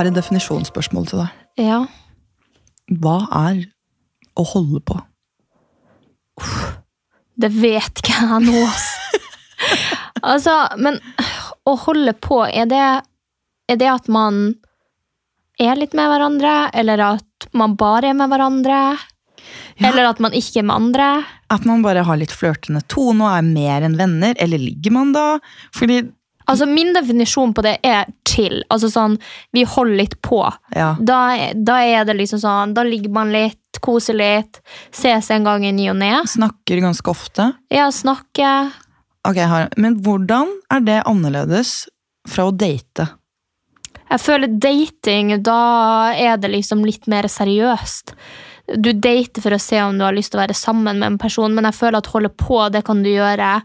Har et definisjonsspørsmål til deg. Ja. Hva er å holde på? Det vet ikke jeg nå, altså. altså, men å holde på, er det, er det at man er litt med hverandre, eller at man bare er med hverandre? Ja. Eller at man ikke er med andre? At man bare har litt flørtende tone og er mer enn venner? Eller ligger man da? Fordi Altså, Min definisjon på det er chill. Altså sånn, Vi holder litt på. Ja. Da, da er det liksom sånn, da ligger man litt, koser litt, ses en gang i ny og ne. Snakker ganske ofte. Ja, snakker. Ok, Men hvordan er det annerledes fra å date? Jeg føler dating, da er det liksom litt mer seriøst. Du dater for å se om du har lyst til å være sammen med en person, men jeg føler at holde på, det kan du gjøre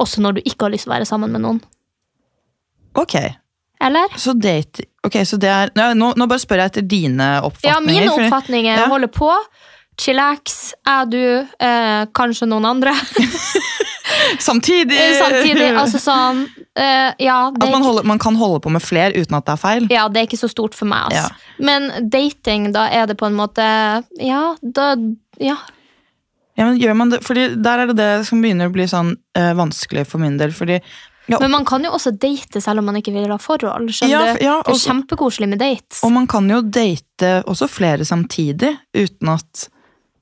også når du ikke har lyst til å være sammen med noen. Ok, Eller? så date Ok, så det er nå, nå bare spør jeg etter dine oppfatninger. Ja, mine oppfatninger fordi, Ja. holder på. Chillax, er du, eh, kanskje noen andre. Samtidig! Samtidig, altså sånn eh, Ja, det At man, holder, man kan holde på med fler uten at det er feil. ja, det er ikke så stort for meg. Altså. Men dating, da er det på en måte Ja, da Ja. Ja, men gjør man det, fordi Der er det det som begynner å bli sånn eh, vanskelig for min del. Fordi ja, Men man kan jo også date selv om man ikke vil ha forhold. Ja, ja, det er kjempekoselig med dates. Og man kan jo date også flere samtidig uten at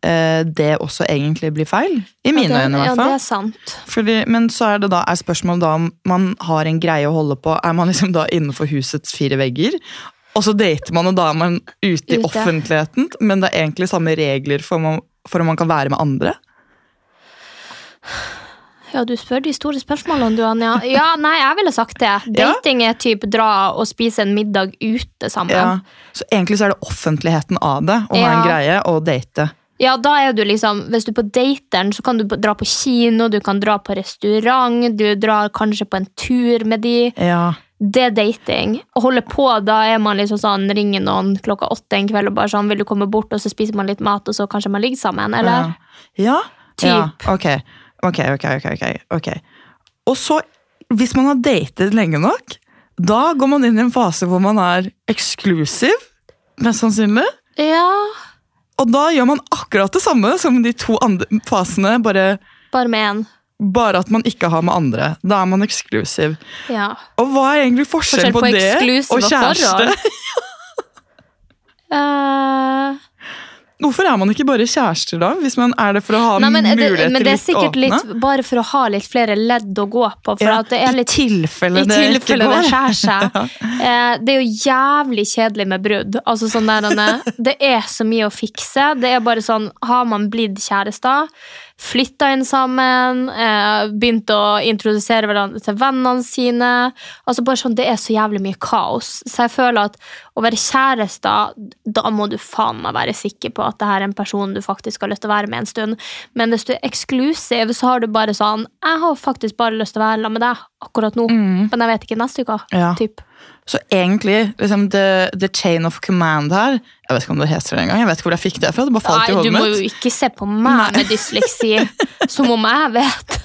eh, det også egentlig blir feil. I mine ja, det, øyne, i Ja, hvert det fall. er sant. Fordi, men så er det da er spørsmålet da om man har en greie å holde på. Er man liksom da innenfor husets fire vegger? Og så dater man, og da er man ute i Ute. offentligheten, men det er egentlig samme regler for, man, for om man kan være med andre. Ja, du spør de store spørsmålene, du, Anja. Ja, nei, jeg ville sagt det. Dating er typ dra og spise en middag ute sammen. Ja. Ja, Så egentlig så er det offentligheten av det, å ha Ja. en greie og date. Ja, da er du liksom Hvis du er på dateren, så kan du dra på kino, du kan dra på restaurant, du drar kanskje på en tur med de. Ja. Det er dating. Å holde på, da er man liksom sånn ringer noen klokka åtte en kveld og bare sånn Vil du komme bort, og så spiser man litt mat, og så kanskje man ligger sammen, eller? Ja. Typ. Ja, ok. Ok, ok, ok, ok. Og så, hvis man har datet lenge nok, da går man inn i en fase hvor man er eksklusiv, mest sannsynlig. Ja, Og da gjør man akkurat det samme som de to andre fasene, bare, bare med én. bare at man ikke har med andre. Da er man eksklusiv. Ja. Og hva er egentlig forskjellen Forskjell på, på det og kjæreste? Og Hvorfor er man ikke bare kjærester da? Hvis man er det for å ha nei, men det, muligheter men det er sikkert litt bare for å ha litt flere ledd å gå på. For Ja, at det er litt I tilfelle I det ikke tilfelle det skjærer seg. Eh, det er jo jævlig kjedelig med brudd. Altså sånn der, det er så mye å fikse. Det er bare sånn, Har man blitt kjærester, flytta inn sammen, eh, begynt å introdusere hverandre til vennene sine altså bare sånn, Det er så jævlig mye kaos. Så jeg føler at å være kjærester, da må du faen meg være sikker på at det her er en person du faktisk har lyst til å være med en stund. Men hvis du er eksklusiv, så har du bare sånn Jeg har faktisk bare lyst til å være sammen med deg akkurat nå. Mm. Men jeg vet ikke neste uke. Ja. Typ. Så egentlig, liksom, the, the chain of command her Jeg vet ikke om det heter det engang. Jeg vet ikke hvor jeg fikk det fra. Det bare falt i Nei, du må jo ikke se på meg med dysleksi som om jeg vet.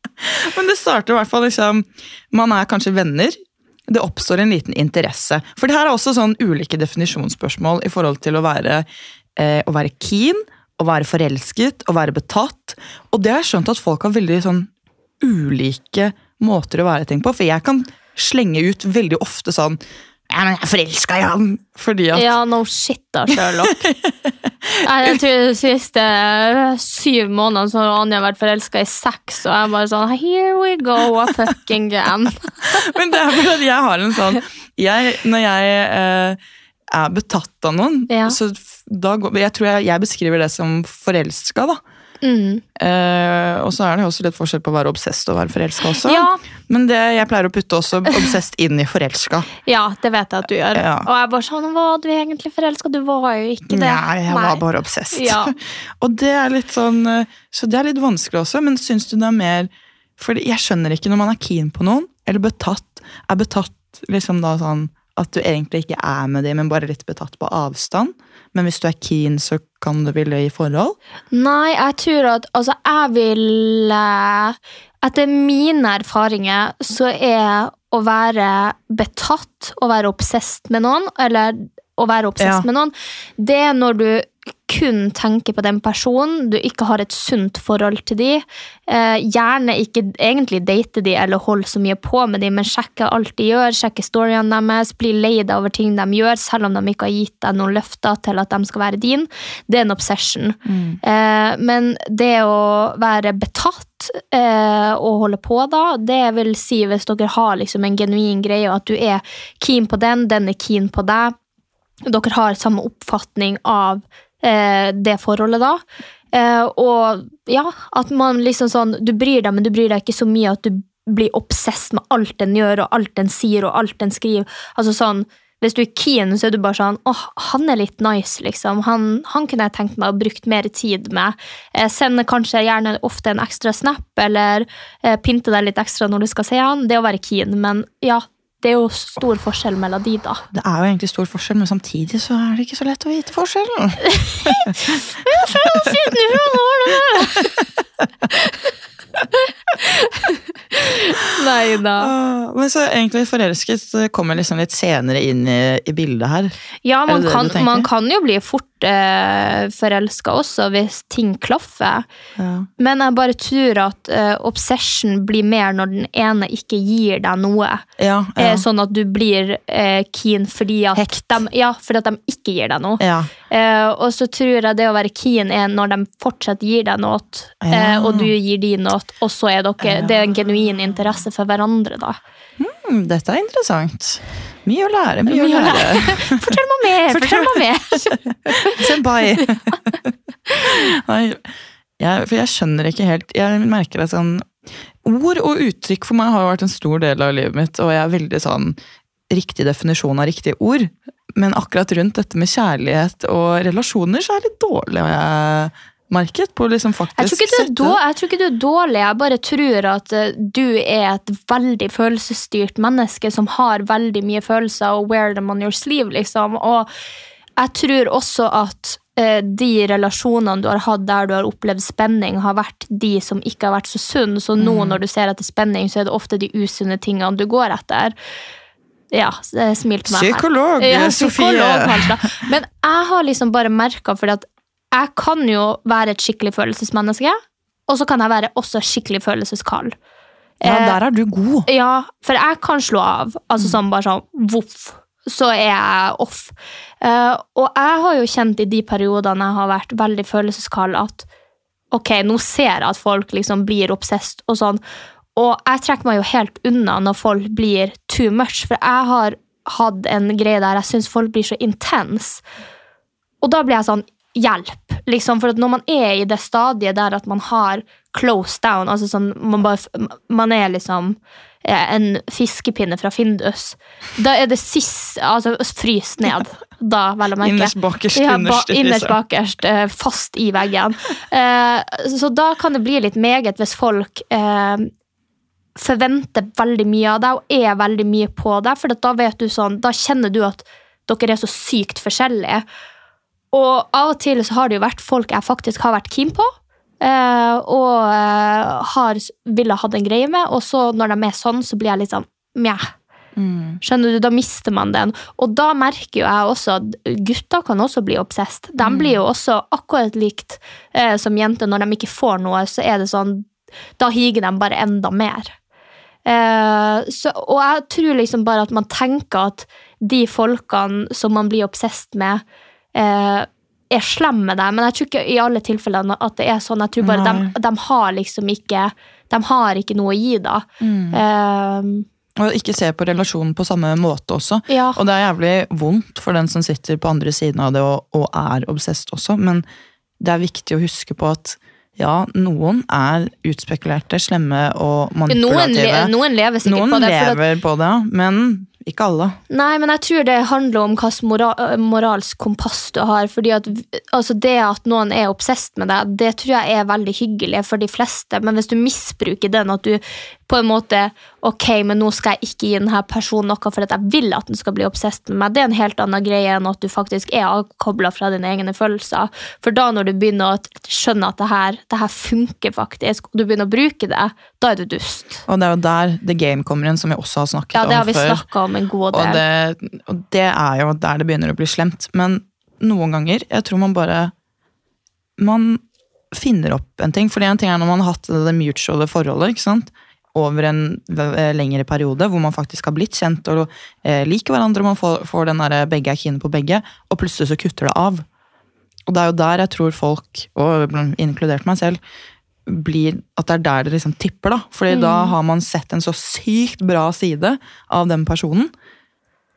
Men det starter i hvert fall liksom Man er kanskje venner. Det oppstår en liten interesse. For det her er også sånn ulike definisjonsspørsmål i forhold til å være, eh, å være keen, å være forelsket, å være betatt. Og det har jeg skjønt at folk har veldig sånn ulike måter å være ting på. For jeg kan slenge ut veldig ofte sånn ja, men jeg er forelska i ham. Fordi at Ja, no shit da, Sherlock. Jeg tror de siste syv månedene så har Anja vært forelska i seks, og jeg bare sånn Here we go fucking again. Men det er fordi at jeg har en sånn jeg, Når jeg eh, er betatt av noen, Ja. så da går, jeg tror jeg, jeg beskriver det som forelska. da. Mm. Eh, og så er det også litt forskjell på å være obsesst og være forelska også. Ja. Men det, jeg pleier å putte også obsesst inn i forelska. Ja, det vet jeg at du gjør. Ja. Og jeg bare sånn Var du egentlig forelska? Du var jo ikke det. Nei, jeg Nei. var bare obsesst. Ja. og det er litt sånn eh, Så det er litt vanskelig også, men syns du det er mer For jeg skjønner ikke når man er keen på noen, eller betatt Er betatt liksom da sånn at du egentlig ikke er med dem, men bare litt betatt på avstand. Men hvis du er keen, så kan du ville i forhold. Nei, jeg tror at Altså, jeg vil eh, Etter mine erfaringer så er å være betatt, å være obsesst med noen, eller å være obsesst Ja. med noen, det er når du kun tenker på den personen, du ikke har et sunt forhold til de, eh, gjerne ikke egentlig date de eller holde så mye på med de, men sjekke alt de gjør, sjekke storyene deres, bli lei deg over ting de gjør, selv om de ikke har gitt deg noen løfter til at de skal være din. Det er en obsession. Eh, men det å være betatt eh, og holde på da, det vil si hvis dere har liksom en genuin greie, og at du er keen på den, den er keen på deg, dere har samme oppfatning av det forholdet da. Eh, og ja, at man liksom sånn Du bryr deg, men du bryr deg ikke så mye at du blir obsess med alt den gjør, og alt den sier, og alt den skriver. Altså sånn hvis du er keen, så er du bare sånn åh, han er litt nice, liksom. Han, han kunne jeg tenkt meg å brukt mer tid med. Eh, sende kanskje gjerne ofte en ekstra snap, eller eh, pynte deg litt ekstra når du skal se han. Det å være keen, men ja, det er jo stor forskjell mellom de, da. Det er jo egentlig stor forskjell, men samtidig så er det ikke så lett å vite forskjellen. Nei da. Men så egentlig forelsket kommer liksom litt senere inn i, i bildet her. Ja, man det kan, man kan jo bli fort eh, forelska også hvis ting klaffer. Men jeg bare tror at eh, obsession blir mer når den ene ikke gir deg noe. Ja, Eh, ja. sånn at du blir eh, keen fordi at, Hekt. de, ja, fordi at de ikke gir deg noe. ja. Eh, og så tror jeg det å være keen er når de fortsatt gir deg noe, eh, og du gir de noe, og så er dere, det er en genuin interesse for hverandre. da. Mm, dette er interessant. Mye å lære, mye, Mye å lære. lære. Fortell meg mer! fortell meg mer! Senpai. Nei, jeg, for jeg skjønner ikke helt Jeg merker at sånn Ord og uttrykk for meg har vært en stor del av livet mitt, og jeg er veldig sånn riktig definisjon av riktige ord. Men akkurat rundt dette med kjærlighet og relasjoner, så er jeg litt dårlig, Og jeg merket. På liksom faktisk Jeg tror, ikke du er jeg tror ikke du er dårlig, jeg bare tror at eh, du er et veldig følelsesstyrt menneske som har veldig mye følelser og wear them on your sleeve, liksom. Og jeg tror også at eh, de relasjonene du har hatt der du har opplevd spenning, har vært de som ikke har vært så sunne. Så nå når du ser etter spenning, så er det ofte de usunne tingene du går etter. Ja, eh, smil til meg her. Psykolog, Ja, Sofie. psykolog, Sofie! Men jeg har liksom bare merka, fordi at jeg kan jo være et skikkelig følelsesmenneske, og så kan jeg være også skikkelig følelseskald. Ja, Eh, der er du god. ja, for jeg kan slå av. Altså sånn bare sånn voff. Så er jeg off. Eh, og jeg har jo kjent i de periodene jeg har vært veldig følelseskald, at ok, nå ser jeg at folk liksom blir obsessed og sånn. Og jeg trekker meg jo helt unna når folk blir too much, for jeg har hatt en greie der jeg syns folk blir så intense. Og da blir jeg sånn Hjelp! Liksom, for når man er i det stadiet der at man har closed down, altså sånn, man, bare, man er liksom en fiskepinne fra Findus, da er det sist Altså frys ned. Da, vel å merke. Innerst bakerst, Ja, ba, innerst bakerst, eh, fast i veggen. Eh, så da kan det bli litt meget hvis folk eh, forventer veldig mye av deg og er veldig mye på deg, for da vet du sånn, da kjenner du at dere er så sykt forskjellige. Og av og til så har det jo vært folk jeg faktisk har vært keen på, eh, og eh, har ville hatt en greie med, og så når de er sånn, så blir jeg litt sånn mjau. Skjønner du, Da mister man den. Og da merker jo jeg også at gutter kan også bli obsessed. De blir jo også akkurat likt eh, som jenter. Når de ikke får noe, så er det sånn Da higer de bare enda mer. Eh, så, og jeg tror liksom bare at man tenker at de folkene som man blir obsesst med, eh, er slemme med deg, men jeg tror ikke i alle tilfellene at det er sånn. Jeg tror bare de, de har liksom ikke De har ikke noe å gi, da. Eh, Og ikke se på relasjonen på samme måte også. ja. Og det er jævlig vondt for den som sitter på andre siden av det og, og er obsesst også, men det er viktig å huske på at ja, noen er utspekulerte, slemme og noen, manipulative. le, noen lever sikkert Noen på det. Noen lever på det, men ikke alle. Nei, men jeg tror det handler om hvilket moral, moralsk kompass du har. fordi at altså Det at noen er obsesst med deg, det tror jeg er veldig hyggelig for de fleste. Men hvis du misbruker den, at du på en måte Ok, men nå skal jeg ikke gi denne personen noe for at jeg vil at den skal bli obsesst med meg, det er en helt annen greie enn at du faktisk er avkobla fra dine egne følelser. For da når du begynner å skjønne at det her, det her funker faktisk, og du begynner å bruke det, da er du dust. Og det er jo der the game kommer inn, som vi også har snakket om før. Ja, det har vi snakka om en god Og del. det, og det er jo der det begynner å bli slemt. Men noen ganger, jeg tror man bare Man finner opp en ting. For en ting er når man har hatt det mutuale forholdet ikke sant? Over en lengre periode, hvor man faktisk har blitt kjent og eh, liker hverandre, og man får, får den der begge er kine på begge, og plutselig så kutter det av. Og det er jo der jeg tror folk, og inkludert meg selv, blir at det er der det liksom tipper, da. Fordi da har man sett en så sykt bra side av den personen.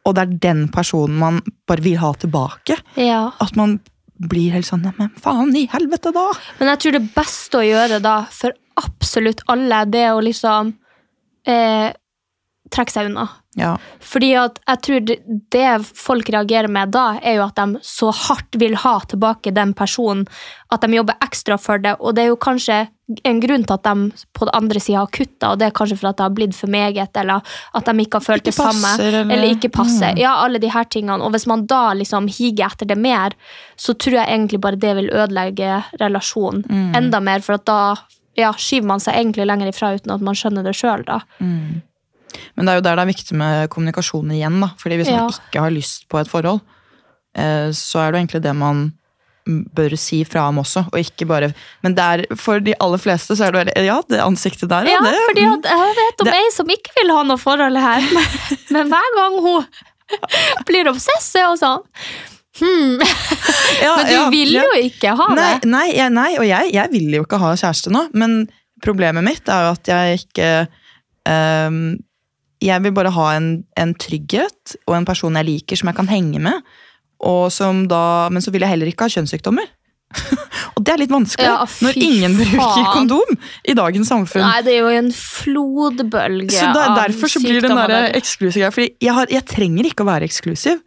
Og det er den personen man bare vil ha tilbake. Ja. At man blir helt sånn Men faen i helvete, da! Men jeg tror det beste å gjøre da, for absolutt alle, det å liksom eh, trekke seg unna. Ja. Fordi at jeg tror det, det folk reagerer med da, er jo at de så hardt vil ha tilbake den personen, at de jobber ekstra for det, og det er jo kanskje en grunn til at de på den andre sida har kutta, og det er kanskje for at det har blitt for meget, eller at de ikke har følt Ikke det samme, eller- eller ikke passer. Mm. Ja, alle de her tingene. Og hvis man da liksom higer etter det mer, så tror jeg egentlig bare det vil ødelegge relasjonen Mm. enda mer, for at da ja, skyver man seg egentlig lenger ifra uten at man skjønner det sjøl, da. Men det er jo der det er viktig med kommunikasjon igjen. da. Fordi hvis Ja. man ikke har lyst på et forhold, eh, så er det jo egentlig det man bør si fra om også, og ikke bare Men det er, for de aller fleste så er det vel, Ja, det ansiktet der, Ja, det fordi at jeg vet om Det- ei som ikke vil ha noe forhold her, men, hver gang hun blir obsess, så er hun sånn hmm. ja, Men du ja, vil jo ikke ha Nei, det. nei, jeg, nei og jeg, jeg vil jo ikke ha kjæreste nå, men problemet mitt er jo at jeg ikke um, Jeg vil bare ha en, en trygghet og en person jeg liker, som jeg kan henge med. Da, men så vil jeg heller ikke ha kjønnssykdommer. og det er litt vanskelig Ja, når ingen bruker faen. kondom i dagens samfunn. Nei, det er jo en flodbølge så av derfor så blir den der der. eksklusiv greia. Jeg, jeg trenger ikke å være eksklusiv,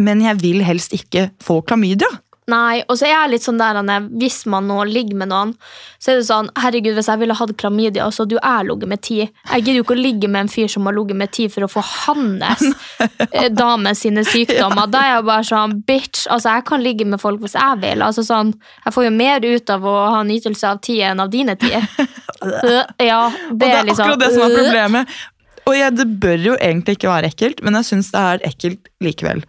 men jeg vil helst ikke få klamydia. Nei, og så er jeg litt sånn der Hvis man nå ligger med noen, så er det sånn Herregud, hvis jeg ville hatt klamydia, så hadde jo jeg ligget med ti. Jeg gidder jo ikke å ligge med en fyr som har ligget med ti for å få hans eh, dame sine sykdommer. Da er jeg bare sånn Bitch, altså jeg kan ligge med folk hvis jeg vil. Altså sånn, Jeg får jo mer ut av å ha nytelse av ti enn av dine ti. Øh, Ja, Og det det er er liksom akkurat det som er øh. problemet. Og jeg, det bør jo egentlig ikke være ekkelt, men jeg syns det er ekkelt likevel.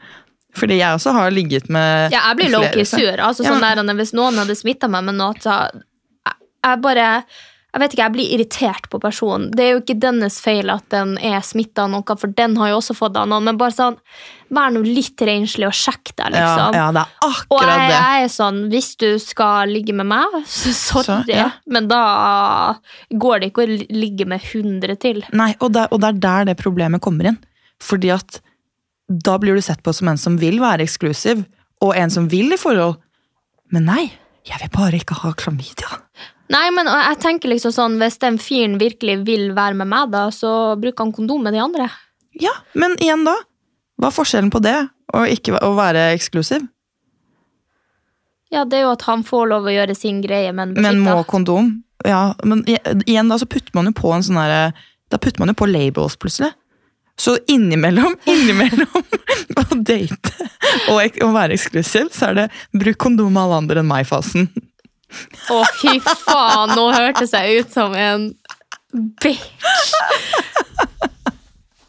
Fordi jeg også har ligget med Ja, jeg blir lowkey sur. Altså, Ja, sånn men- der, hvis noen hadde smitta meg med noe, så jeg, jeg bare jeg vet ikke, jeg blir irritert på personen. Det er jo ikke dennes feil at den er smitta av noe, for den har jo også fått det av noen. Men bare sånn, vær nå litt renslig og sjekk deg, liksom. ja, det er Og akkurat jeg, det. jeg er sånn, hvis du skal ligge med meg, så sorry, Så, ja. men da går det ikke å ligge med 100 til. Nei, og det, og det er der det problemet kommer inn. Fordi at da blir du sett på som en som vil være eksklusiv, og en som vil i forhold. Men nei, jeg vil bare ikke ha klamydia. Nei, men jeg tenker liksom sånn, hvis den fyren virkelig vil være med meg, da, så bruker han kondom med de andre. Ja, men igjen da, hva er forskjellen på det og ikke å være eksklusiv? Ja, det er jo at han får lov å gjøre sin greie, men Men må kondom? Ja, men igjen da så putter man jo på en sånn derre Da putter man jo på labels plutselig. Så innimellom, innimellom å date og å være eksklusiv, så er det bruk kondom med alle andre enn meg-fasen. Å, fy faen, nå hørtes jeg ut som en bitch.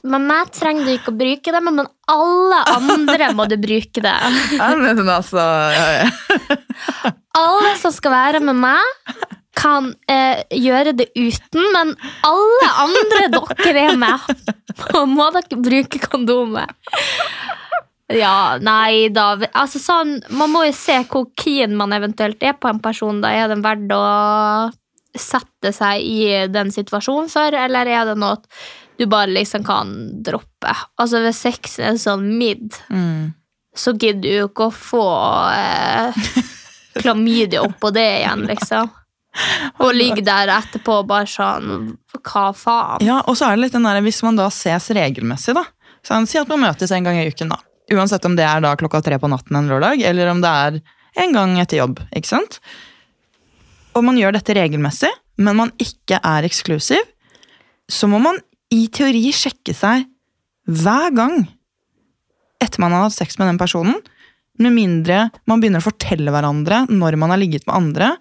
Men meg trenger du ikke å bruke det, men alle andre må du bruke det. Ja, men altså, ja, ja. Alle som skal være med meg, kan eh, gjøre det uten, men alle andre dere er med, må dere bruke kondomet. Ja, nei da. Altså sånn, man må jo se hvor keen man eventuelt er på en person. da. Er den verdt å sette seg i den situasjonen for, eller er det noe du bare liksom kan droppe? Altså Hvis sexen er sånn midd, så gidder du jo ikke å få eh, klamydia oppå det igjen, liksom. Og ligge der etterpå bare sånn Hva faen? Ja, og så er det litt den der, Hvis man da ses regelmessig, da. sånn, Si at man møtes en gang i uken. da. Uansett om det er da klokka tre på natten en lørdag, eller om det er en gang etter jobb. ikke sant? Og man gjør dette regelmessig, men man ikke er eksklusiv, så må man i teori sjekke seg hver gang etter man har hatt sex med den personen. Med mindre man begynner å fortelle hverandre når man har ligget med andre,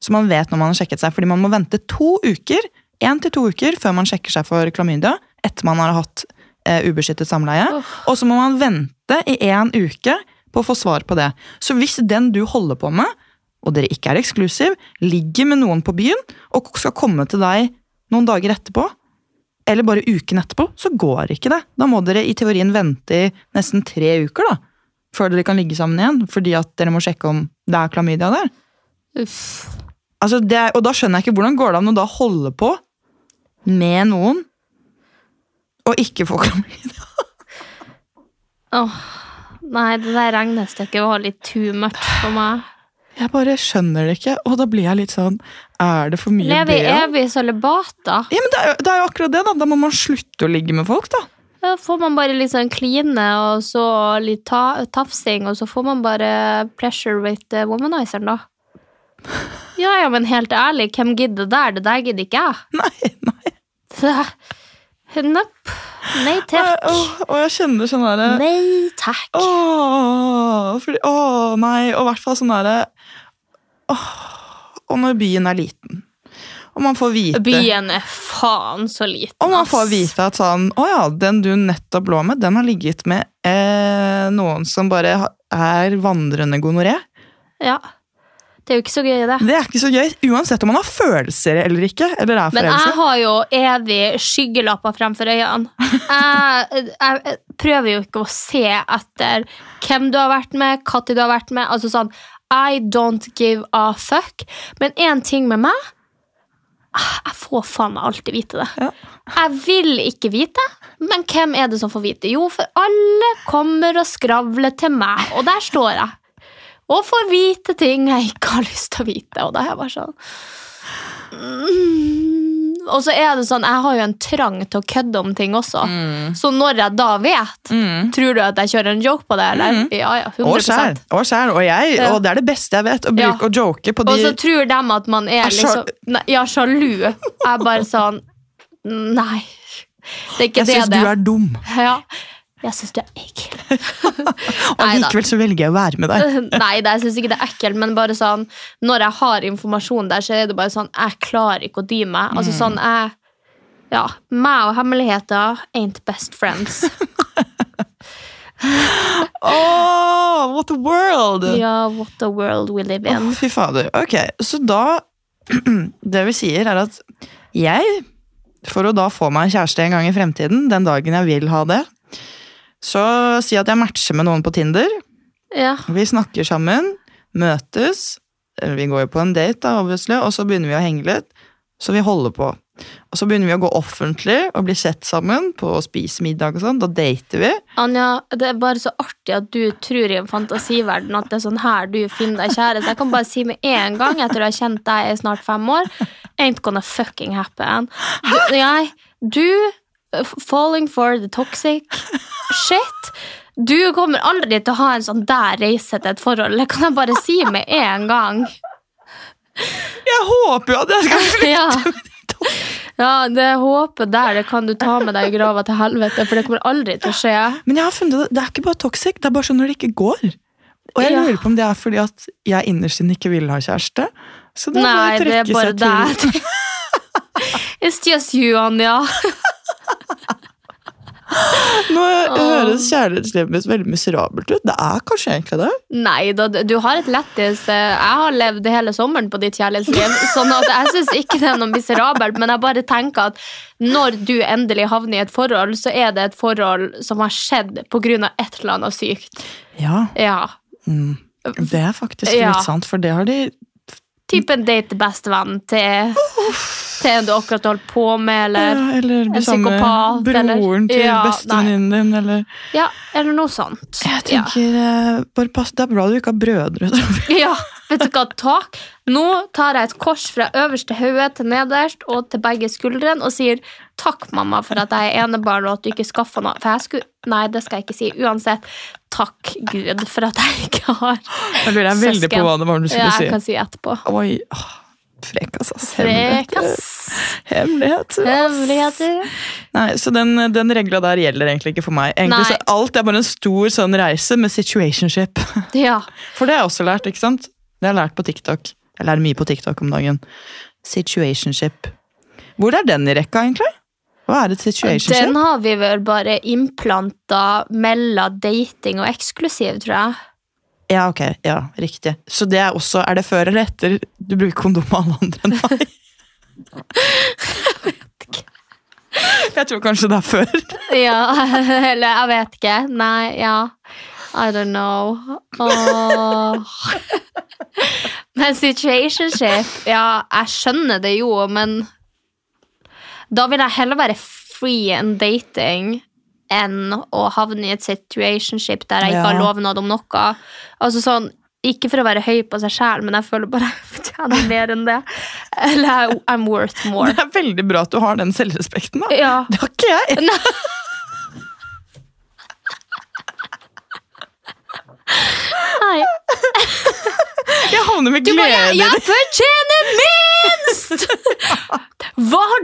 så man vet når man har sjekket seg. Fordi man må vente to uker, én til to uker før man sjekker seg for klamydia etter man har hatt eh, ubeskyttet samleie. Og så må man vente i én uke på å få svar på det. Så hvis den du holder på med, og dere ikke er eksklusiv, ligger med noen på byen og skal komme til deg noen dager etterpå, eller bare uken etterpå, så går ikke det. Da må dere i teorien vente i nesten tre uker da, før dere kan ligge sammen igjen, fordi at dere må sjekke om det er klamydia der. Uff. Altså det og da skjønner jeg ikke hvordan går det an å da holde på med noen og ikke få klamydia. Åh, nei, det der regnestykket var litt too much for meg. Jeg bare skjønner det ikke, og da blir jeg litt sånn Er det for mye Lever i evig sølibat, da. Ja, men det er, det er jo akkurat det, da. Da må man slutte å ligge med folk, da. Da får man bare litt sånn kline, og så litt ta tafsing, og så får man bare pleasure with womanizeren, da. Ja, ja, men helt ærlig, hvem gidder det der? Det der gidder ikke jeg. Nei, nei. Det- Nope. Nei takk. Åh, å, jeg kjenner sånn derre Nei takk. Åh, fordi, å nei, og i hvert fall sånn derre åh, Og når byen er liten, og man får vite Byen er faen så liten, Og man får vite at sånn Å ja, den du nettopp lå med, den har ligget med eh, noen som bare er vandrende gonoré. Ja. Det er jo ikke så gøy, det. Det er ikke så gøy, uansett om man har følelser eller ikke. Eller er Men jeg har jo evig skyggelapper fremfor øynene. Jeg, jeg, prøver jo ikke å se etter hvem du har vært med, når du har vært med. Altså sånn, I don't give a fuck. Men én ting med meg Jeg får faen meg alltid vite det. Jeg vil ikke vite, men hvem er det som får vite? Jo, for alle kommer og skravler til meg, og der står jeg. Og får vite ting jeg ikke har lyst til å vite. Og da er jeg bare sånn mm. Og så er det sånn, jeg har jo en trang til å kødde om ting også. Så når jeg da vet, tror du at jeg kjører en joke på det? Eller? Ja, ja, 100 Og sjæl, og sjæl, og jeg, og det er det beste jeg vet. Å Ja. og joke på de Og så tror de at man er liksom Nei, Ja, sjalu. Jeg er bare sånn Nei. Det er ikke Jeg det syns det du er dum, Ja. Jeg syns du er ekkel. og likevel så velger jeg å være med deg. Nei, det, jeg syns ikke det er ekkelt, men bare sånn Når jeg har informasjon der, så er det bare sånn Jeg klarer ikke å dy meg. Altså sånn, jeg Ja. Meg og hemmeligheter ain't best friends. Åh, what a world! Ja, what a world we live in. Oh, fy fader. Ok, så da Det vi sier, er at jeg, for å da få meg en kjæreste en gang i fremtiden, den dagen jeg vil ha det, så si at jeg matcher med noen på Tinder. Ja. Vi snakker sammen, møtes. Vi går jo på en date, da, obviously, og så begynner vi å henge litt. Så vi holder på. Og så begynner vi å gå offentlig og bli sett sammen på å spise middag og sånn. Da dater vi. Anja, det er bare så artig at du tror i en fantasiverden at det er sånn her du finner deg kjæreste. Jeg kan bare si med en gang, etter å ha kjent deg i snart fem år, ain't gonna fucking happen. Du, nei, du falling for the toxic shit. Du kommer aldri til å ha en sånn der reise til et forhold. Det kan jeg bare si med en gang. Jeg håper jo at jeg skal slutte Ja. med det. Ja, det håpet der det kan du ta med deg i grava til helvete, for det kommer aldri til å skje. Men jeg har funnet det er ikke bare toxic, det er bare sånn når det ikke går. Og jeg lurer på om det er fordi at jeg innerst inne ikke vil ha kjæreste. Så det er Nei, det er bare deg. It's just you, Anja. Nå høres kjærlighetslivet mitt veldig miserabelt ut. Det er kanskje egentlig det. Nei da, du har et lættis. eh, Jeg har levd hele sommeren på ditt kjærlighetsliv, sånn at jeg syns ikke det er noe miserabelt, men jeg bare tenker at når du endelig havner i et forhold, så er det et forhold som har skjedd pga. et eller annet sykt. Ja, Ja. det er faktisk Ja. litt sant, for det har de Typ en date til til, en du akkurat holdt på med, eller ja, Eller en psykopat, eller- broren til Ja, bestevenninnen din, eller Ja, eller noe sånt. Jeg tenker ja. bare pass, Det er bra du ikke har brødre. Ja, vet du hva, takk. Nå tar jeg et kors fra øverste hode til nederst og til begge skuldrene og sier takk, mamma, for at jeg er enebarn og at du ikke skaffa noe. For jeg skulle Nei, det skal jeg ikke si. Uansett, takk Gud for at jeg ikke har Jeg lurer veldig på søsken. hva det var du skulle Ja, si. jeg kan si etterpå. Oi, åh, altså. Frekas. Hemmeligheter. ass. Hemmeligheter. Nei, så den, den regla der gjelder egentlig ikke for meg. Egentlig så Alt er bare en stor sånn reise med situationship. Ja. For det har jeg også lært, ikke sant? Det har jeg lært på TikTok. Jeg lærer mye på TikTok om dagen. Situationship. Hvor er den i rekka, egentlig? Hva er et situationship? Den har vi vel bare implanta mellom dating og eksklusiv, tror jeg. Ja, ok. Ja, riktig. Så det er også Er det før eller etter du bruker kondom med alle andre enn meg? Jeg tror kanskje det er før. Ja, eller jeg vet ikke. Nei, ja. I don't know. Oh. Men situationship Ja, jeg skjønner det jo, men da vil jeg heller være free and dating enn å havne i et situationship der jeg ikke har lovnad om noe. Altså sånn, Ikke for å være høy på seg sjæl, men jeg føler bare jeg fortjener mer enn det. Eller I'm worth more. Det er veldig bra at du har den selvrespekten. da. Ja. Det har ikke jeg. Nei. Jeg havner med glede jeg, jeg fortjener minst!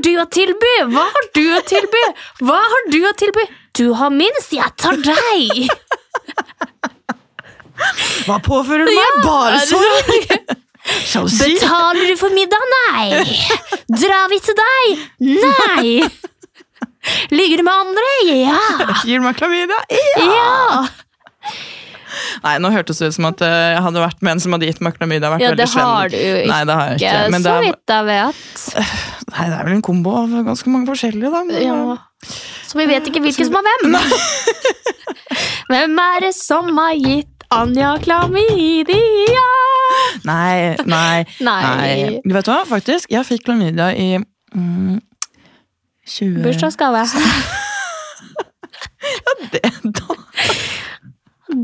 Du å tilby? Hva har du å tilby? Hva har du å tilby? Du har minst, jeg tar deg! Hva påfører du meg? Bare sorg! Betaler du for middag? Nei. Drar vi til deg? Nei. Ligger du med andre? Ja. Gir du meg klamydia? Ja. Nei, nå hørtes det ut som at eh, jeg hadde vært med en som hadde gitt meg klamydia. vært Ja, veldig det slem. har du ikke Nei, det har jeg ikke. Men det så vidt jeg vet. nei, det er vel en kombo av ganske mange forskjellige, da. Men, Ja. Så vi vet ikke hvilken som er hvem. Hvem er det som har gitt Anja klamydia? Nei, nei, Nei. Du vet hva, faktisk? Jeg fikk klamydia i mm, 20 Bursdagsgave. Det, da.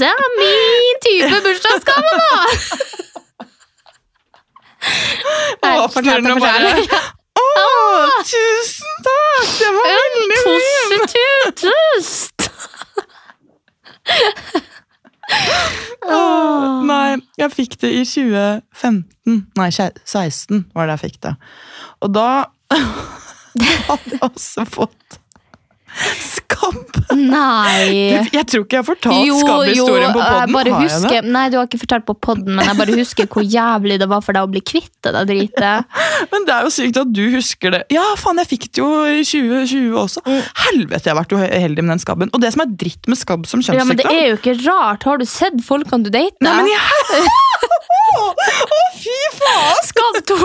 Det er min type bursdagsgave, da! Åpner fortell. bare Å, tusen takk! Det var veldig fint! Positiv tust! Åh, Nei, jeg fikk det i 2015. Nei, 16 var det jeg fikk det. Og da hadde jeg også fått skabb. Nei. Jeg tror ikke jeg har fortalt skabbhistorien på jeg podden. bare Har jeg det? Nei, du har ikke fortalt på podden, men jeg bare husker hvor jævlig det var for deg å bli kvitt det dritet. Men det er jo sykt at du husker det. Ja, faen, jeg fikk det jo i 2020 også. Mm. Helvete, jeg har vært uheldig med den skabben. Og det som er dritt med skabb som Ja, men det er jo ikke rart. Har du sett folkene du dater? Nei, men jeg... Å, fy faen! Skabb to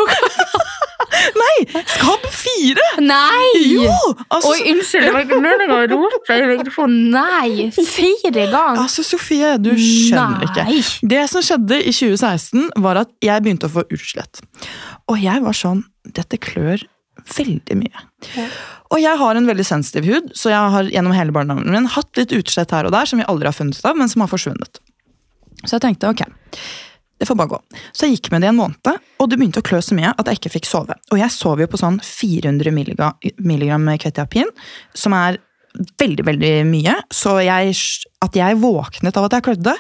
Nei, skabb fire! Nei! Jo! Altså, Oi, unnskyld, ikke meningen å rope i mikrofonen. Nei! Fire ganger! altså, Sofie, du skjønner ikke. Nei. Det som skjedde i 2016, var at jeg begynte å få utslett. Og jeg var sånn Dette klør veldig mye. Og jeg har en veldig sensitiv hud, så jeg har gjennom hele barndommen min hatt litt utslett her og der som vi aldri har funnet ut av, men som har forsvunnet. Så jeg tenkte ok, det får bare gå. Så jeg gikk med det en måned, og det begynte å klø så mye at jeg ikke fikk sove. Og jeg sov jo på sånn 400 milliga- milligram kvetiapin, som er veldig, veldig mye. Så jeg, at jeg våknet av at jeg klødde,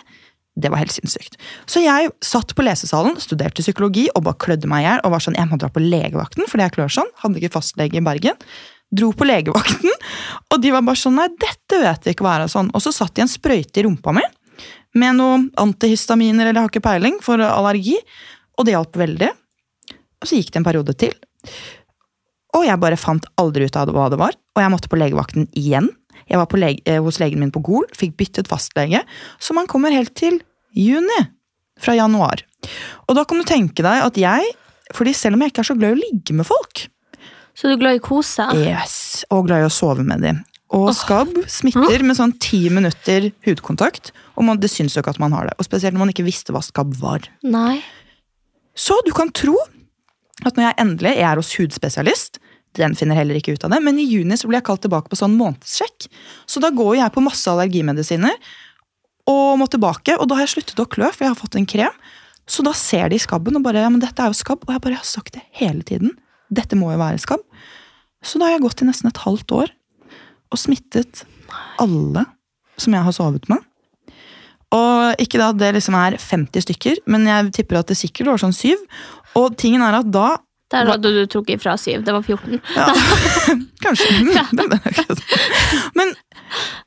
det var helt sinnssykt. Så jeg satt på lesesalen, studerte psykologi og bare klødde meg i hjel. Og var sånn, jeg må dra på legevakten fordi jeg klør sånn. Hadde ikke fastlege i Bergen. Dro på legevakten, og de var bare sånn Nei, dette vet vi ikke hva er. og Sånn. Og så satt de en sprøyte i rumpa mi med noen antihistaminer eller har ikke peiling for allergi. Og det hjalp veldig. Og så gikk det en periode til. Og jeg bare fant aldri ut av hva det var. Og jeg måtte på legevakten igjen. Jeg var på lege, eh, hos legen min på Gol, fikk byttet fastlege, så man kommer helt til juni. Fra januar. Og da kan du tenke deg at jeg, fordi selv om jeg ikke er så glad i å ligge med folk, Så du er glad i å kose? yes, og glad i å sove med dem. Og skabb smitter med sånn ti minutter hudkontakt, og man, det syns jo ikke at man har det. Og spesielt når man ikke visste hva skabb var. Nei. Så du kan tro at når jeg endelig jeg er hos hudspesialist, den finner heller ikke ut av det, men i juni så blir jeg kalt tilbake på sånn månedssjekk. Så da går jeg på masse allergimedisiner og må tilbake, og da har jeg sluttet å klø, for jeg har fått en krem. Så da ser de skabben og bare ja, men dette er jo skabb. Og jeg bare jeg har sagt det hele tiden. Dette må jo være skabb. Så da har jeg gått i nesten et halvt år og smittet alle som jeg har sovet med. Og ikke da at det liksom er 50 stykker, men jeg tipper at det sikkert var sånn syv. Og tingen er at da Der hadde du trukket ifra syv. Det var 14. Ja, Kanskje. Men,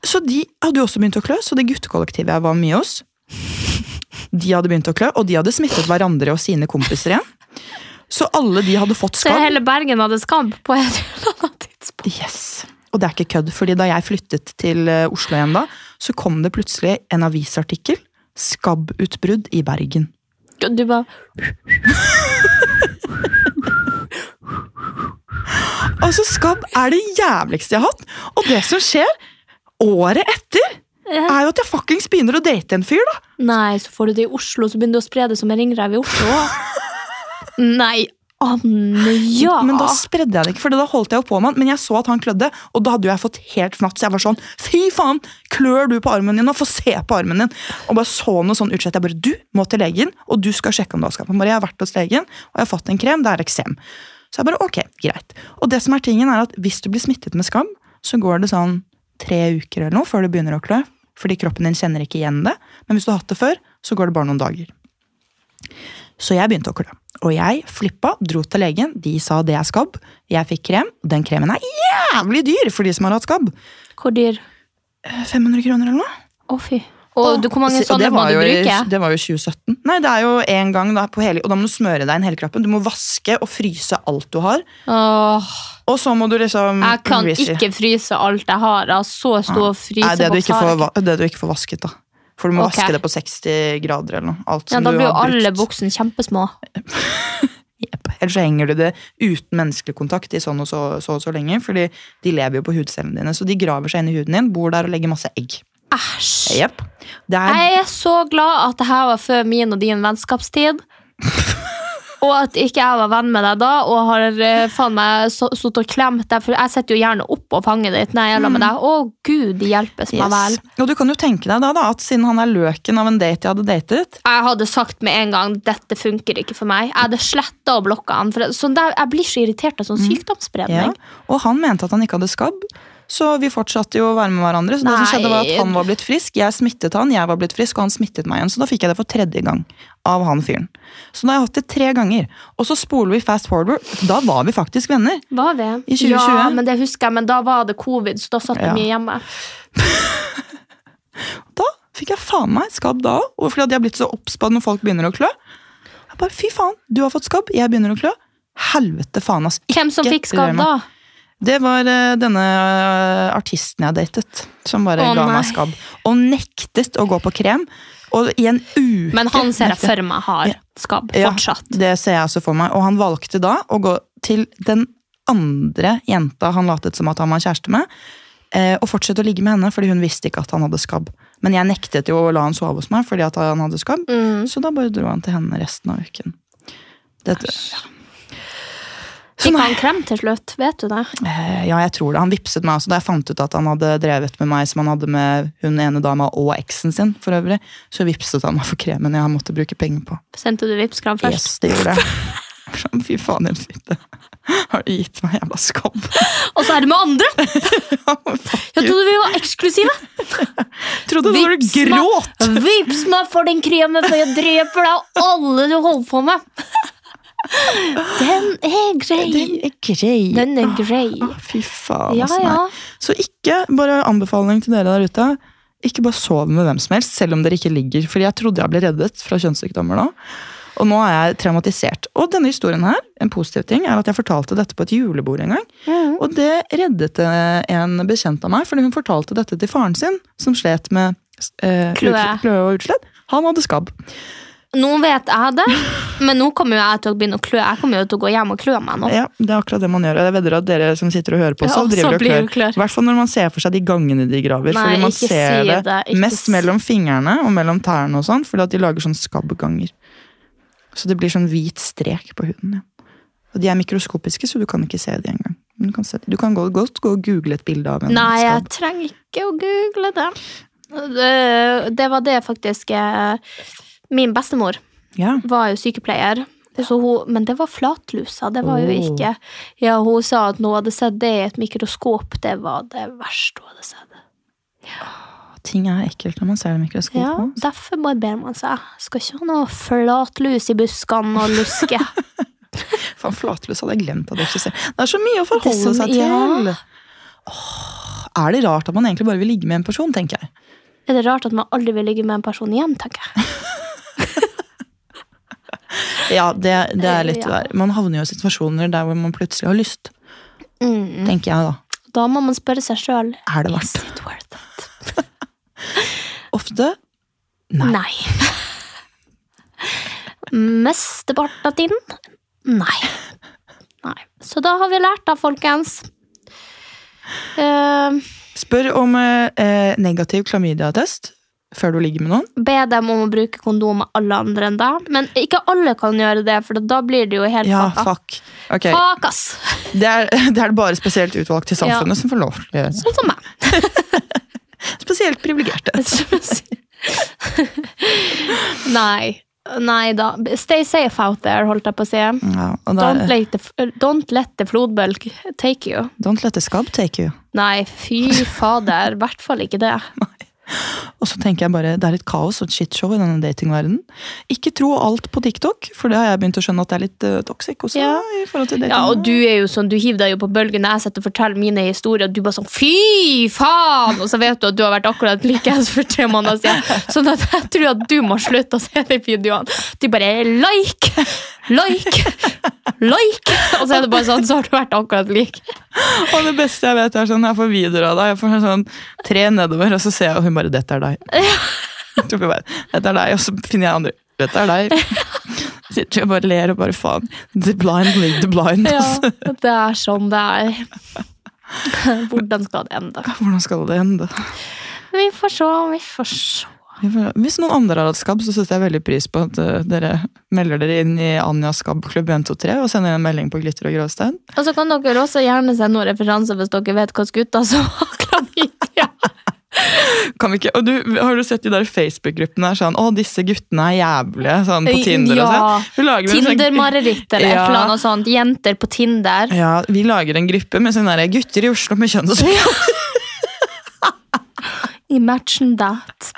så de hadde jo også begynt å klø, så det guttekollektivet jeg var mye hos, de hadde begynt å klø, og de hadde smittet hverandre og sine kompiser igjen. Så alle de hadde fått Så hele Bergen hadde skam på et eller annet tidspunkt. Yes. Og det er ikke kødd, fordi da jeg flyttet til eh, Oslo igjen da, så kom det plutselig en avisartikkel. Skabbutbrudd i Bergen. Du bare Altså, skabb er det jævligste jeg har hatt. Og det som skjer året etter, er jo at jeg fuckings begynner å date en fyr, da. Nei, så får du det i Oslo, så begynner du å spre det som en ringrev i Oslo. Nei, Anne, ja! Men da spredde jeg det ikke, for da holdt jeg jo på med han. Men jeg så at han klødde, og da hadde jeg fått helt fnatt. Så jeg var sånn, fy faen, klør du på armen din nå? Få se på armen din. Og bare så noe sånn utslett. Jeg bare, du må til legen, og du skal sjekke om du har. Han bare, jeg har vært hos legen, og jeg har fått en krem, det er eksem. Så jeg bare, ok, greit. Og det som er tingen er at hvis du blir smittet med skam, så går det sånn tre uker eller noe før det begynner å klø. Fordi kroppen din kjenner ikke igjen det. Men hvis du har hatt det før, så går det bare noen dager. Så jeg begynte å klø. Og jeg flippa, dro til legen. De sa det er skabb. Jeg fikk krem. Den kremen er jævlig dyr for de som har hatt skabb. Hvor dyr? Eh, 500 kroner eller noe. Å, fy. Og du, hvor mange sånne må du bruke? Det var jo 2017. Nei, det er jo én gang da på hele Og da må du smøre deg inn hele kroppen. Du må vaske og fryse alt du har. Åh, Og så må du liksom jeg kan ikke fryse alt jeg har. Jeg har så stor Nei, det det du ikke får vasket, da. For du må okay. vaske det på 60 grader eller noe. Alt Ja, da blir jo alle buksene kjempesmå. Jepp. Ellers så henger du det uten menneskelig kontakt i sånn og så, så og så lenge. Fordi de lever jo på hudcellene dine, så de graver seg inn i huden din, bor der og legger masse egg. Æsj. Yep. Er Jeg er så glad at det her var før min og din vennskapstid. Og at ikke jeg var venn med deg da, og har eh, faen meg sittet og klemt deg. For jeg sitter jo gjerne opp og fanget ditt når jeg gjelder med deg. Å, gud hjelpes meg vel. Og du kan jo tenke deg da, da at siden han er løken av en date jeg hadde datet Jeg hadde sagt med en gang dette funker ikke for meg. Jeg hadde sletta og blokka han. For sånn der, jeg blir så irritert av sånn ja. sykdomsspredning. Og han mente at han ikke hadde skabb. Så vi fortsatte jo å være med hverandre. Så det som skjedde var at Han var blitt frisk, jeg smittet han, jeg var blitt frisk, og han smittet meg igjen. Så da fikk jeg det for tredje gang av han fyren. Så da har jeg hatt det tre ganger. Og så spoler vi fast forward. Da var vi faktisk venner. Var vi? I 2020. Ja, men det husker jeg, men da var det covid, så da satt Ja. mye hjemme. Da fikk jeg faen meg skabb da òg. Fordi at jeg blitt så obs på når folk begynner å klø. Jeg bare, fy faen, du har fått skabb, jeg begynner å klø. Helvete faen, ass. Hvem som fikk skabb da? Det var eh, denne eh, artisten jeg datet, som bare Å, ga nei. meg skabb. Og nektet å gå på krem. Og i en uke Men han ser jeg for meg har skabb Ja, fortsatt. det ser jeg også for meg. Og han valgte da å gå til den andre jenta han latet som at han var kjæreste med, eh, og fortsette å ligge med henne fordi hun visste ikke at han hadde skabb. Men jeg nektet jo å la han sove hos meg fordi han hadde skabb, Mm. så da bare dro han til henne resten av uken. Dette, Fikk han klem til slutt? Vet du det? eh, ja, jeg tror det. Han vipset meg også da jeg fant ut at han hadde drevet med meg som han hadde med hun ene dama og eksen sin, for øvrig. Så vipset han meg for kremen jeg måtte bruke penger på. Sendte du Vipps-kram først? Yes, det gjorde jeg. Sånn, Fy faen, Elsinte. Har du gitt meg jævla skam? Og så er det med andre! Jeg trodde vi var eksklusive. trodde du gråt! Vips meg for den kremen, for jeg dreper deg og alle du holder på med. Den er grei. Den er grei. Den er grei. Å, Fy faen, Ja, ja. Så ikke bare anbefaling til dere der ute. Ikke bare sov med hvem som helst, selv om dere ikke ligger. Fordi jeg trodde jeg ble reddet fra kjønnssykdommer nå. Og nå er jeg traumatisert. Og denne historien her, en positiv ting, er at jeg fortalte dette på et julebord en gang. Og det reddet eh, en bekjent av meg, fordi hun fortalte dette til faren sin, som slet med eh, kløe og utslett. Han hadde skabb. Nå vet jeg det, men nå kommer jo jeg til å begynne å klø. Jeg kommer jo til å gå hjem og klø meg nå. Ja, det er akkurat det man gjør. Jeg vedder at dere som sitter og hører på, Ja, også også driver og klør. klør. I hvert fall når man ser for seg de gangene de graver. Nei, fordi man ser si det, det, mest si. mellom fingrene og mellom tærne og sånn, fordi at de lager sånn skabbganger. Så det blir sånn hvit strek på huden. Ja. Og de er mikroskopiske, så du kan ikke se de engang. Men Du kan, se, du kan gå- godt gå og google et bilde av en Nei, jeg trenger ikke å google det. Det, det var det faktisk eh, Min bestemor Ja. var jo sykepleier. Så hun, men det var flatlusa. Det var jo ikke Ja, hun sa at hun hadde sett det i et mikroskop, det var det verste hun hadde sett. Ting er ekkelt når man ser det i mikroskop. Ja, nå. Derfor barberer man seg. Skal ikke ha noe flatlus i buskene og luske. Faen, flatlus hadde jeg glemt at det eksisterer. Det er så mye å forholde så- seg ja. til. Åh, er det rart at man egentlig bare vil ligge med en person, tenker jeg. Er det rart at man aldri vil ligge med en person igjen, tenker jeg. Ja, det, det er litt Ja. der. Man havner jo i situasjoner der hvor man plutselig har lyst, Mm. tenker jeg da. Da må man spørre seg sjøl Er det verdt? it worth it? Ofte Nei. Nei. Mesteparten av tiden? Nei. Nei. Så da har vi lært da, folkens. Uh, Spør om uh, negativ klamydia-test før du ligger med noen. be dem om å bruke kondom med alle andre enn deg. Men ikke alle kan gjøre det, for da blir det jo helt Ja, fucka. fuck. Okay. Fuck, ass! Det er det er bare spesielt utvalgte i samfunnet som får lov til å gjøre. Sånn som meg. Spesielt privilegerte. Nei. Nei da. Stay safe out there, holdt jeg på å si. Ja, Don't let the, don't let the flodbølg take you. don't let the scab take you. Nei, fy fader. I hvert fall ikke det. Og så tenker jeg bare, det er litt kaos og et shitshow i denne datingverdenen. Ikke tro alt på TikTok, for det har jeg begynt å skjønne at det er litt uh, toxic også. Ja. i forhold til dating. Ja, og du er jo sånn, du hiver deg jo på bølgen når jeg sitter og forteller mine historier, og du bare sånn fy faen! Og så vet du at du har vært akkurat likeens for tre måneder siden. Sånn at jeg tror at du må slutte å se de videoene. Du bare like, like, like! Og så er det bare sånn, så har du vært akkurat lik. Og det beste jeg vet er sånn, jeg får videoer av deg, jeg får sånn tre nedover, og så ser jeg, og hun bare, dette er deg. Bare, dette er deg, og så finner jeg andre, dette er deg. Sitter og bare ler og bare faen. The blind lead the blind. Ja, det er sånn det er. Hvordan skal det ende? Hvordan skal det ende? Vi får se, vi får se. Hvis noen andre har hatt skabb, så setter jeg veldig pris på at uh, dere melder dere inn i Anjas skabbklubb 123 og sender en melding på Glitter og gråstein. Og så kan dere også gjerne sende noen referanser hvis dere vet hvilke gutter som har klamydia. Kan vi ikke, og du, Har du sett de der Facebook-gruppene sånn 'Å, disse guttene er jævlige' sånn på Tinder og Ja. sånn? Lager en sånn- Tinder-mareritt eller Ja. annet sånt. Jenter på Tinder. Ja, Vi lager en gruppe med sånne der gutter i Oslo med kjønnshår. Imagine that.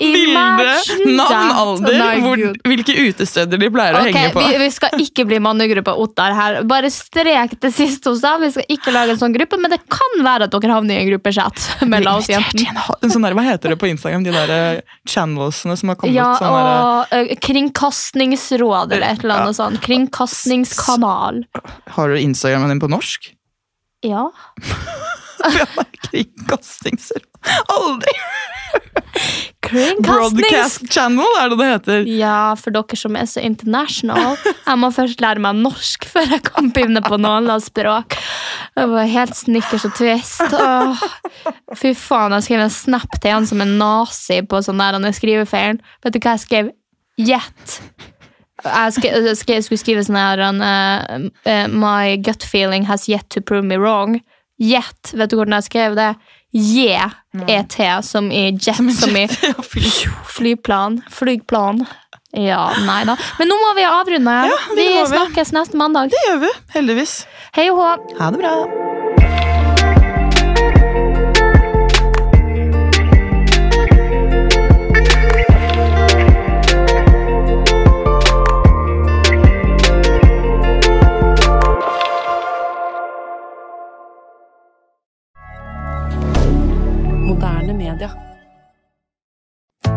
Bilde, navn, alder, hvor, hvilke utesteder de pleier å henge på. vi, vi skal ikke bli mannegruppa Ottar her. Bare strek det siste hos deg. Vi skal ikke lage en sånn gruppe, men det kan være at dere havner i en gruppechat sånn der, Hva heter det på Instagram? De der eh, channelsene som har kommet? Ja, sånn der, og ø, Kringkastingsråd eller et eller annet sånt. Kringkastingskanal. Har du Instagramen din på norsk? Ja. Kringkastingsråd Aldri! Broadcast channel, er det det heter? Ja, for dere som er så international. Jeg må først lære meg norsk før jeg kan begynne på noen språk. Det var helt snickers og twist. Åh. Fy faen, jeg skrev en snap til han som en nazi på sånn der han er skrivefeilen. Vet du hva jeg skrev? Gjett. Jeg, skrev, jeg skulle skrive sånn her uh, My gut feeling has yet to prove me wrong. Gjett. Vet du hvordan jeg skrev det? J-E-T, som i jet, som i Flyplan. Flygplan. Ja, nei da. Men nå må vi avrunde. Ja, vi vi vi. snakkes neste mandag. Det gjør vi, heldigvis. Hei og hå. Ha det bra.